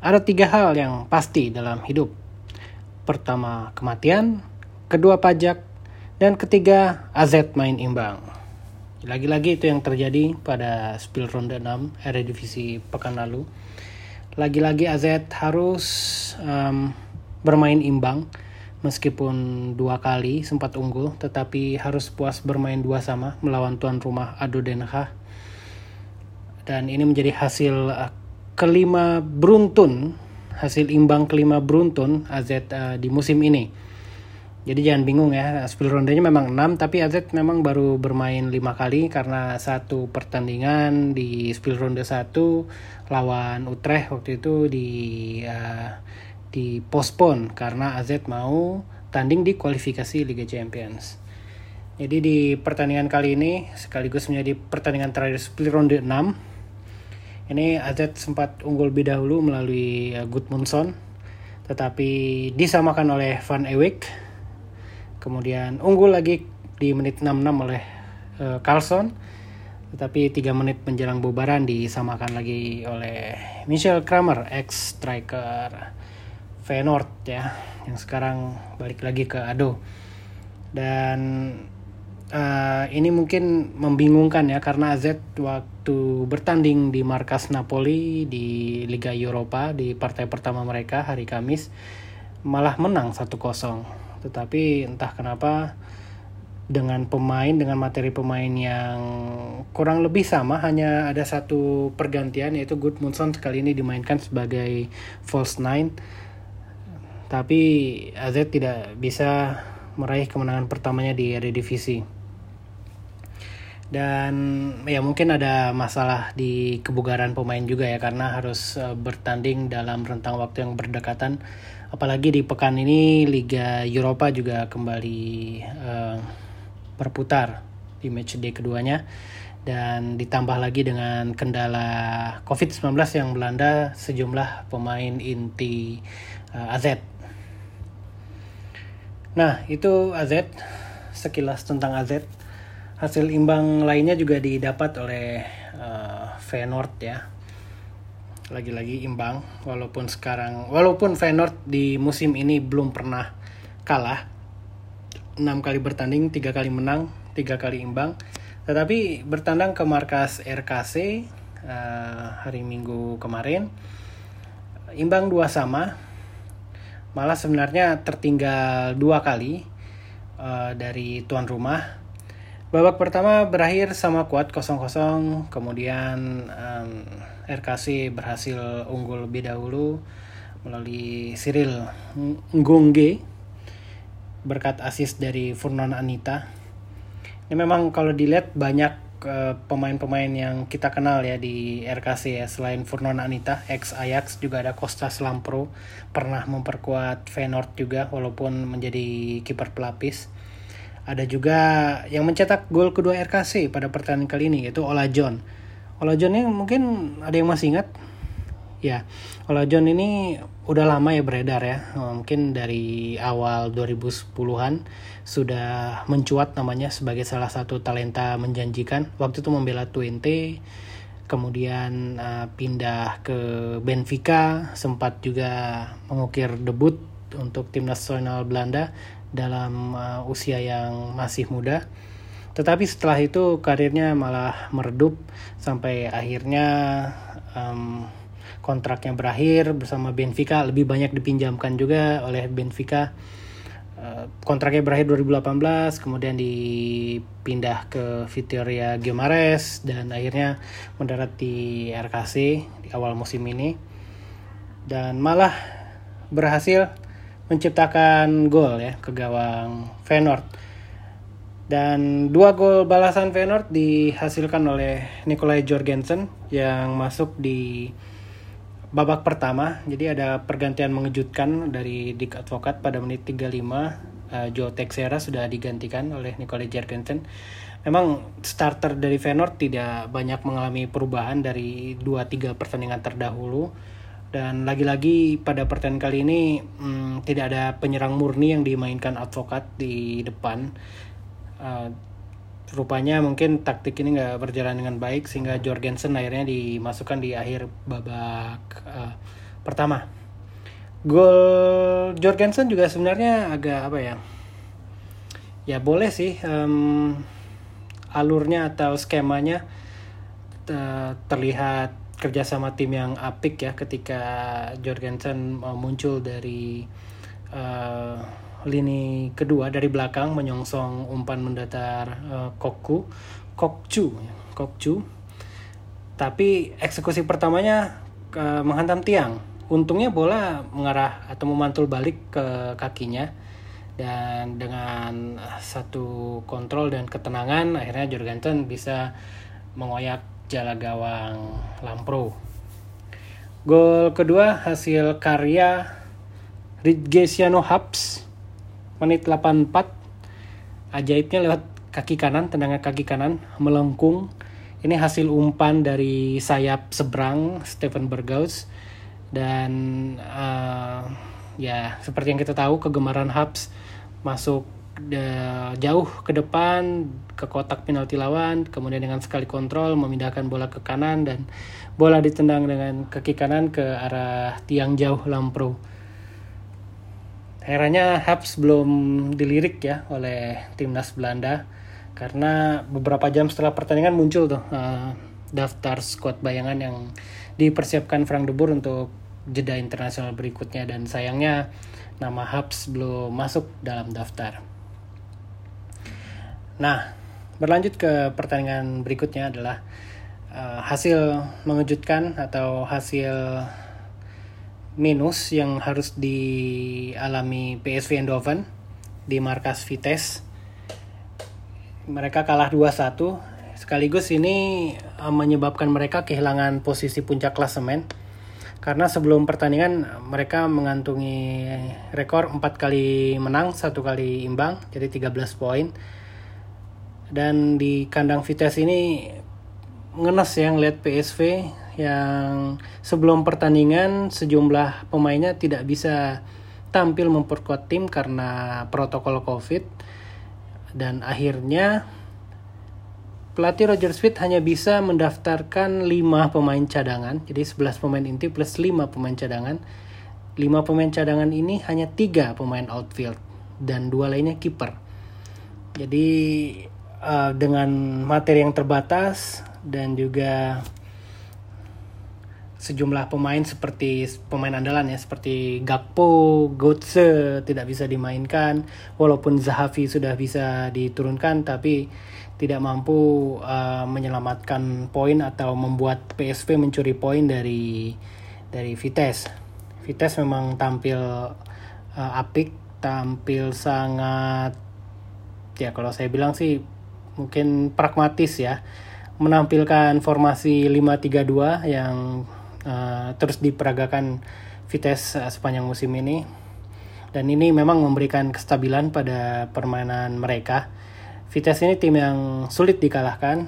Ada tiga hal yang pasti dalam hidup. Pertama, kematian. Kedua, pajak. Dan ketiga, AZ main imbang. Lagi-lagi itu yang terjadi pada spill ronde 6 Eredivisie pekan lalu. Lagi-lagi AZ harus um, bermain imbang meskipun dua kali sempat unggul tetapi harus puas bermain dua sama melawan tuan rumah Ado Den Haag dan ini menjadi hasil uh, kelima beruntun hasil imbang kelima beruntun AZ uh, di musim ini. Jadi jangan bingung ya, spill rondenya memang 6 tapi AZ memang baru bermain 5 kali karena satu pertandingan di spill ronde 1 lawan Utrecht waktu itu di uh, di postpone karena AZ mau tanding di kualifikasi Liga Champions. Jadi di pertandingan kali ini sekaligus menjadi pertandingan terakhir spill ronde 6 ini AZ sempat unggul lebih dahulu melalui uh, Gudmundsson, tetapi disamakan oleh Van Ewijk. Kemudian unggul lagi di menit 66 oleh uh, Carlson, tetapi 3 menit menjelang bubaran disamakan lagi oleh Michel Kramer, ex striker Feyenoord ya, yang sekarang balik lagi ke Ado. Dan uh, ini mungkin membingungkan ya karena AZ waktu bertanding di markas Napoli di Liga Eropa di partai pertama mereka hari Kamis malah menang 1-0. Tetapi entah kenapa dengan pemain dengan materi pemain yang kurang lebih sama hanya ada satu pergantian yaitu Gudmundsson sekali ini dimainkan sebagai false nine tapi AZ tidak bisa meraih kemenangan pertamanya di Eredivisie dan ya mungkin ada masalah di kebugaran pemain juga ya karena harus uh, bertanding dalam rentang waktu yang berdekatan. Apalagi di pekan ini Liga Eropa juga kembali uh, berputar di match day keduanya. Dan ditambah lagi dengan kendala COVID-19 yang melanda sejumlah pemain inti uh, AZ. Nah, itu AZ sekilas tentang AZ hasil imbang lainnya juga didapat oleh uh, Feyenoord ya. Lagi-lagi imbang walaupun sekarang walaupun Feyenoord di musim ini belum pernah kalah. Enam kali bertanding tiga kali menang tiga kali imbang. Tetapi bertandang ke markas RKC uh, eh, hari Minggu kemarin. Imbang dua sama. Malah sebenarnya tertinggal dua kali uh, dari tuan rumah Babak pertama berakhir sama kuat 0-0, kemudian um, RKC berhasil unggul lebih dahulu melalui Cyril Ngongge berkat asis dari Furnon Anita. Ini memang kalau dilihat banyak pemain pemain-pemain yang kita kenal ya di RKC ya selain Furnon Anita ex Ajax juga ada Costa Slampro. Pernah memperkuat Feyenoord juga walaupun menjadi kiper pelapis ada juga yang mencetak gol kedua RKC pada pertandingan kali ini yaitu Ola John. Ola John ini mungkin ada yang masih ingat? Ya, Ola John ini udah lama ya beredar ya. Mungkin dari awal 2010-an sudah mencuat namanya sebagai salah satu talenta menjanjikan. Waktu itu membela Twente, kemudian uh, pindah ke Benfica, sempat juga mengukir debut untuk tim nasional Belanda dalam uh, usia yang masih muda. Tetapi setelah itu karirnya malah meredup sampai akhirnya um, kontraknya berakhir bersama Benfica lebih banyak dipinjamkan juga oleh Benfica. Uh, kontraknya berakhir 2018, kemudian dipindah ke Vitoria Guimares dan akhirnya mendarat di RKC di awal musim ini. Dan malah berhasil menciptakan gol ya ke gawang Feyenoord. Dan dua gol balasan Feyenoord dihasilkan oleh Nikolai Jorgensen yang masuk di babak pertama. Jadi ada pergantian mengejutkan dari Dick Advokat pada menit 35. Uh, Joe Texera sudah digantikan oleh Nikolai Jorgensen. Memang starter dari Feyenoord tidak banyak mengalami perubahan dari 2-3 pertandingan terdahulu dan lagi-lagi pada pertandingan kali ini hmm, tidak ada penyerang murni yang dimainkan advokat di depan. Uh, rupanya mungkin taktik ini nggak berjalan dengan baik sehingga Jorgensen akhirnya dimasukkan di akhir babak uh, pertama. Gol Jorgensen juga sebenarnya agak apa ya? Ya boleh sih um, alurnya atau skemanya terlihat kerjasama tim yang apik ya ketika Jorgensen muncul dari uh, lini kedua dari belakang menyongsong umpan mendatar uh, Kokku Kokcu Kokcu. Tapi eksekusi pertamanya uh, menghantam tiang. Untungnya bola mengarah atau memantul balik ke kakinya dan dengan satu kontrol dan ketenangan akhirnya Jorgensen bisa mengoyak jala gawang Lampro. Gol kedua hasil karya Ridgesiano Habs menit 84 ajaibnya lewat kaki kanan tendangan kaki kanan melengkung. Ini hasil umpan dari sayap seberang Stephen Bergaus dan uh, ya seperti yang kita tahu kegemaran Habs masuk jauh ke depan ke kotak penalti lawan kemudian dengan sekali kontrol memindahkan bola ke kanan dan bola ditendang dengan kaki kanan ke arah tiang jauh Lampro Heranya Habs belum dilirik ya oleh timnas Belanda karena beberapa jam setelah pertandingan muncul tuh uh, daftar squad bayangan yang dipersiapkan Frank de Boer untuk jeda internasional berikutnya dan sayangnya nama Habs belum masuk dalam daftar. Nah, berlanjut ke pertandingan berikutnya adalah uh, hasil mengejutkan atau hasil minus yang harus dialami PSV Eindhoven di markas Vitesse. Mereka kalah 2-1 sekaligus ini eh, menyebabkan mereka kehilangan posisi puncak klasemen karena sebelum pertandingan mereka mengantungi rekor 4 kali menang, satu kali imbang, jadi 13 poin. Dan di kandang Vitesse ini ngenes ya ngeliat PSV yang sebelum pertandingan sejumlah pemainnya tidak bisa tampil memperkuat tim karena protokol Covid. Dan akhirnya pelatih Roger Smith hanya bisa mendaftarkan 5 pemain cadangan. Jadi 11 pemain inti plus 5 pemain cadangan. 5 pemain cadangan ini hanya tiga pemain outfield dan dua lainnya kiper. Jadi uh, dengan materi yang terbatas dan juga sejumlah pemain seperti pemain andalan ya seperti Gakpo, Götze tidak bisa dimainkan walaupun Zahavi sudah bisa diturunkan tapi tidak mampu uh, menyelamatkan poin atau membuat PSV mencuri poin dari dari Vitesse. Vitesse memang tampil uh, apik, tampil sangat ya kalau saya bilang sih mungkin pragmatis ya menampilkan formasi 5-3-2 yang uh, terus diperagakan Vitesse uh, sepanjang musim ini dan ini memang memberikan kestabilan pada permainan mereka. Vitesse ini tim yang sulit dikalahkan.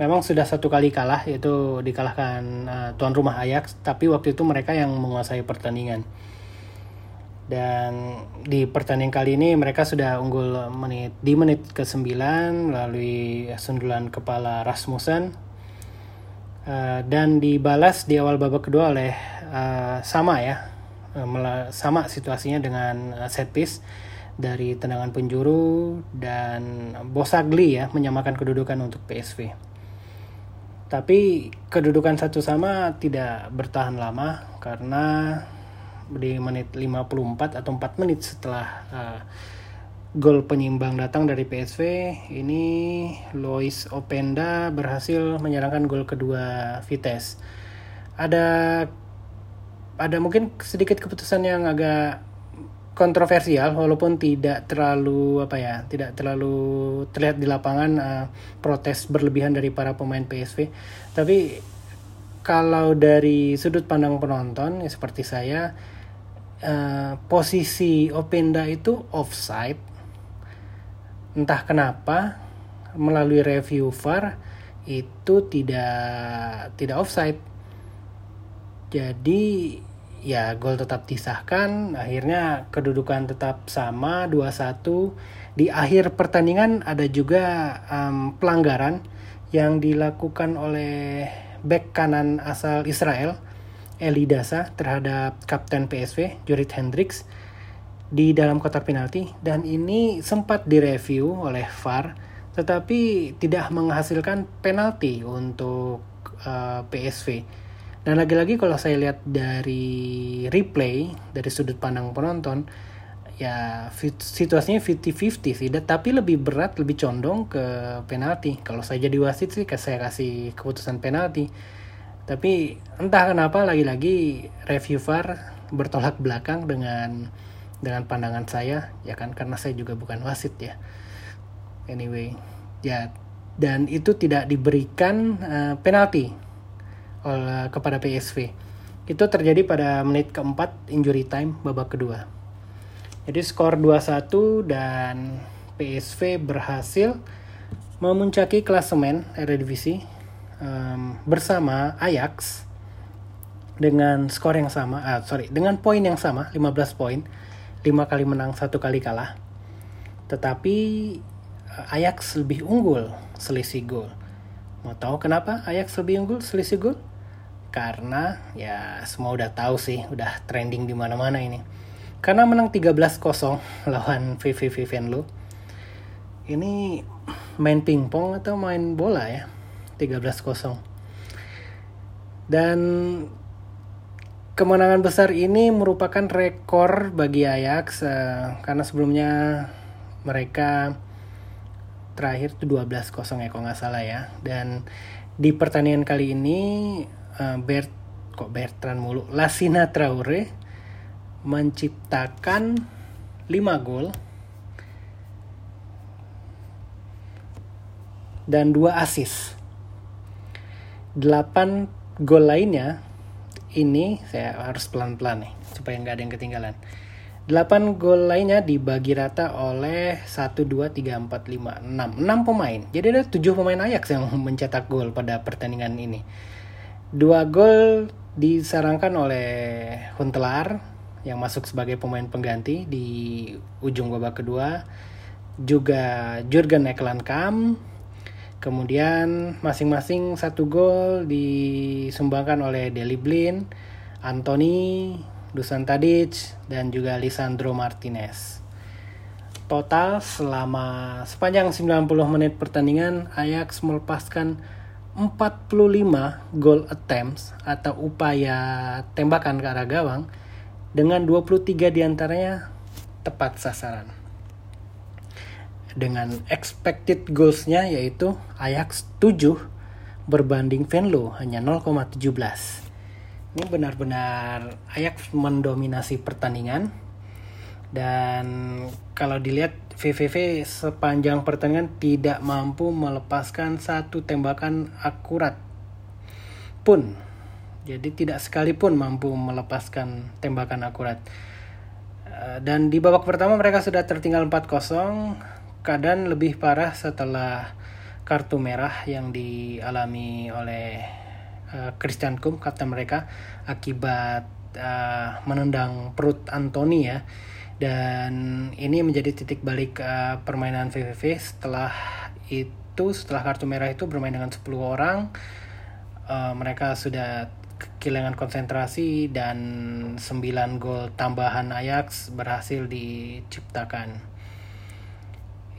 Memang sudah satu kali kalah yaitu dikalahkan uh, tuan rumah Ajax, tapi waktu itu mereka yang menguasai pertandingan. Dan di pertandingan kali ini mereka sudah unggul menit di menit ke-9 melalui sundulan kepala Rasmussen Uh, dan dibalas di awal babak kedua oleh uh, sama ya uh, sama situasinya dengan uh, set piece dari tendangan penjuru dan Bosagli ya menyamakan kedudukan untuk PSV. Tapi kedudukan satu sama tidak bertahan lama karena di menit 54 atau 4 menit setelah uh, gol penyimbang datang dari PSV ini Lois Openda berhasil menyerangkan gol kedua Vitesse. Ada ada mungkin sedikit keputusan yang agak kontroversial walaupun tidak terlalu apa ya tidak terlalu terlihat di lapangan uh, protes berlebihan dari para pemain PSV tapi kalau dari sudut pandang penonton ya seperti saya uh, posisi Openda itu offside entah kenapa melalui review VAR itu tidak tidak offside. Jadi ya gol tetap disahkan, akhirnya kedudukan tetap sama 2-1. Di akhir pertandingan ada juga um, pelanggaran yang dilakukan oleh back kanan asal Israel Eli Dasa terhadap kapten PSV Jorrit Hendricks di dalam kotak penalti. Dan ini sempat direview oleh VAR tetapi tidak menghasilkan penalti untuk uh, eh, PSV. Dan lagi-lagi kalau saya lihat dari replay dari sudut pandang penonton ya situasinya 50-50 sih. Tapi lebih berat lebih condong ke penalti. Kalau saya jadi wasit sih saya kasih keputusan penalti tapi entah kenapa lagi-lagi review VAR bertolak belakang dengan dengan pandangan saya ya kan? Karena saya juga bukan wasit ya. Anyway ya dan itu tidak diberikan uh, penalti oleh kepada PSV itu terjadi pada menit keempat injury time babak kedua. Jadi skor 2-1 dan PSV berhasil memuncaki klasemen Eredivisie um, bersama Ajax dengan skor yang sama, ah, sorry, dengan poin yang sama, 15 poin 5 kali menang, satu kali kalah. Tetapi eh, Ajax lebih unggul selisih gol. Mau tahu kenapa Ajax lebih unggul selisih gol? Karena ya semua udah tahu sih, udah trending di mana-mana ini. Karena menang 13-0 lawan VVV Venlo. Ini main pingpong atau main bola ya? 13-0. Dan kemenangan besar ini merupakan rekor bagi Ajax uh, karena sebelumnya mereka terakhir itu 12-0 ya kalau nggak salah ya. Dan di pertandingan kali ini uh, Bert kok Bertrand mulu? Lasina Traore menciptakan 5 gol dan 2 assist 8 gol lainnya ini saya harus pelan-pelan nih supaya nggak ada yang ketinggalan. 8 gol lainnya dibagi rata oleh 1 2 3 4 5 6. 6 pemain. Jadi ada 7 pemain Ajax yang mencetak gol pada pertandingan ini. Dua gol disarankan oleh Huntelaar yang masuk sebagai pemain pengganti di ujung babak kedua. Juga Jurgen Eklandkamp Kemudian masing-masing satu gol disumbangkan oleh Deli Blin, Anthony, Dusan Tadic, dan juga Lisandro Martinez. Total selama sepanjang 90 menit pertandingan Ajax melepaskan 45 goal attempts atau upaya tembakan ke arah gawang dengan 23 di antaranya tepat sasaran dengan expected goalsnya yaitu Ajax 7 berbanding Venlo hanya 0,17. Ini benar-benar Ajax mendominasi pertandingan dan kalau dilihat VVV sepanjang pertandingan tidak mampu melepaskan satu tembakan akurat pun. Jadi tidak sekalipun mampu melepaskan tembakan akurat. Eh, dan di babak pertama mereka sudah tertinggal 4-0 keadaan lebih parah setelah kartu merah yang dialami oleh uh, Christian Kum kapten mereka akibat uh, menendang perut Anthony ya. Dan ini menjadi titik balik uh, permainan VVV setelah itu setelah kartu merah itu bermain dengan 10 orang. Uh, mereka sudah kehilangan konsentrasi dan 9 gol tambahan Ajax berhasil diciptakan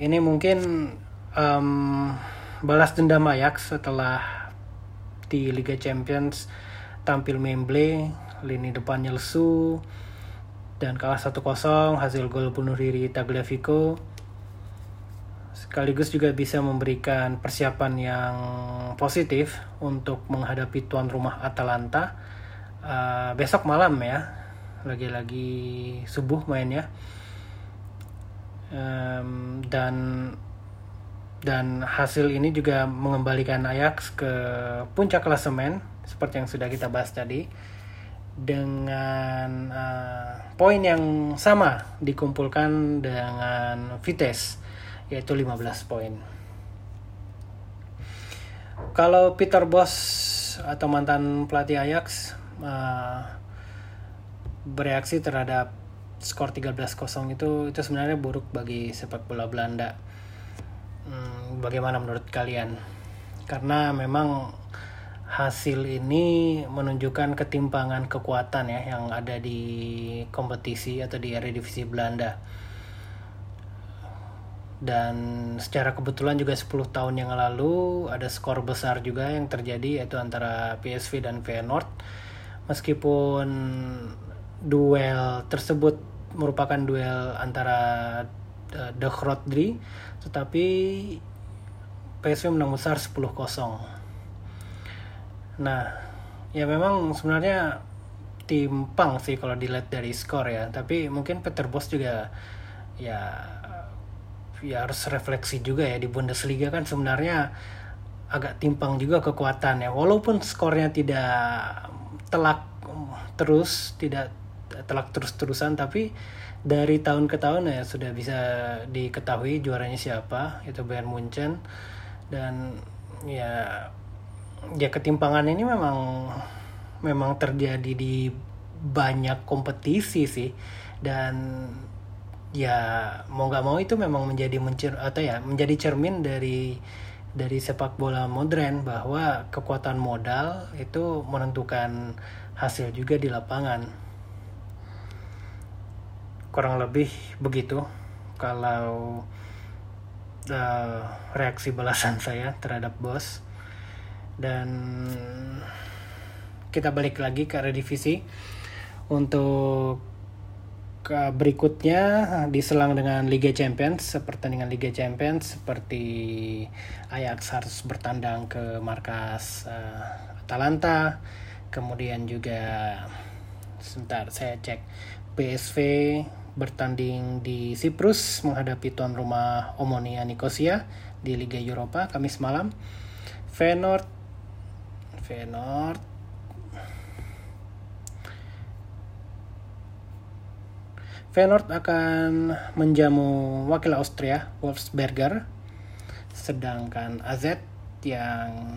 ini mungkin um, balas dendam Ajax setelah di Liga Champions tampil Memble, lini depannya lesu, dan kalah 1-0 hasil gol bunuh diri Tagliafico. Sekaligus juga bisa memberikan persiapan yang positif untuk menghadapi tuan rumah Atalanta uh, besok malam ya. Lagi-lagi subuh mainnya um, dan dan hasil ini juga mengembalikan Ajax ke puncak klasemen seperti yang sudah kita bahas tadi dengan uh, poin yang sama dikumpulkan dengan Vitesse yaitu 15 poin. Kalau Peter Bos atau mantan pelatih Ajax uh, bereaksi terhadap skor 13-0 itu itu sebenarnya buruk bagi sepak bola Belanda. Hmm, bagaimana menurut kalian? Karena memang hasil ini menunjukkan ketimpangan kekuatan ya yang ada di kompetisi atau di Eredivisie Belanda. Dan secara kebetulan juga 10 tahun yang lalu ada skor besar juga yang terjadi yaitu antara PSV dan Feyenoord. Meskipun duel tersebut merupakan duel antara uh, De Grootdrie tetapi PSV menang besar 10-0 Nah, ya memang sebenarnya timpang sih kalau dilihat dari skor ya. Tapi mungkin Peter Bos juga ya ya harus refleksi juga ya di Bundesliga kan sebenarnya agak timpang juga kekuatan ya. Walaupun skornya tidak telak terus, tidak telak terus-terusan tapi dari tahun ke tahun ya sudah bisa diketahui juaranya siapa itu Bayern Munchen. Dan ya ya ketimpangan ini memang memang terjadi di banyak kompetisi sih. Dan ya mau nggak mau itu memang menjadi mencer atau ya menjadi cermin dari dari sepak bola modern bahwa kekuatan modal itu menentukan hasil juga di lapangan kurang lebih begitu kalau uh, reaksi balasan saya terhadap bos. Dan kita balik lagi ke redivisi untuk ke berikutnya diselang dengan Liga Champions pertandingan Liga Champions seperti Ajax harus bertandang ke markas uh, Atalanta. Kemudian juga sebentar saya cek PSV bertanding di Siprus menghadapi tuan rumah Omonia Nicosia di Liga Eropa Kamis malam. Feyenoord Feyenoord. Feyenoord akan menjamu wakil Austria Wolfsberger sedangkan AZ yang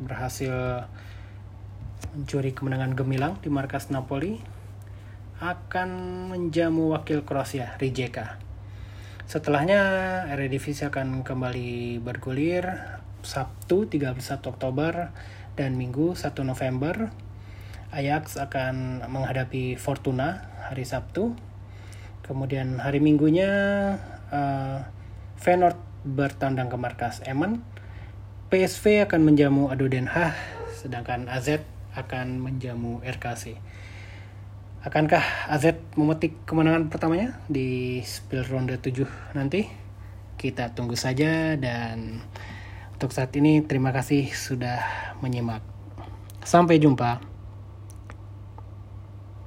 berhasil mencuri kemenangan gemilang di markas Napoli akan menjamu wakil Kroasia Rijeka. Setelahnya Eredivisie akan kembali bergulir Sabtu 31 Oktober dan Minggu 1 November Ajax akan menghadapi Fortuna hari Sabtu. Kemudian hari Minggunya uh, Feyenoord bertandang ke markas Emmen. PSV akan menjamu Ado Den sedangkan AZ akan menjamu RKC. Akankah AZ memetik kemenangan pertamanya di spill ronde 7 nanti? Kita tunggu saja dan untuk saat ini terima kasih sudah menyimak. Sampai jumpa.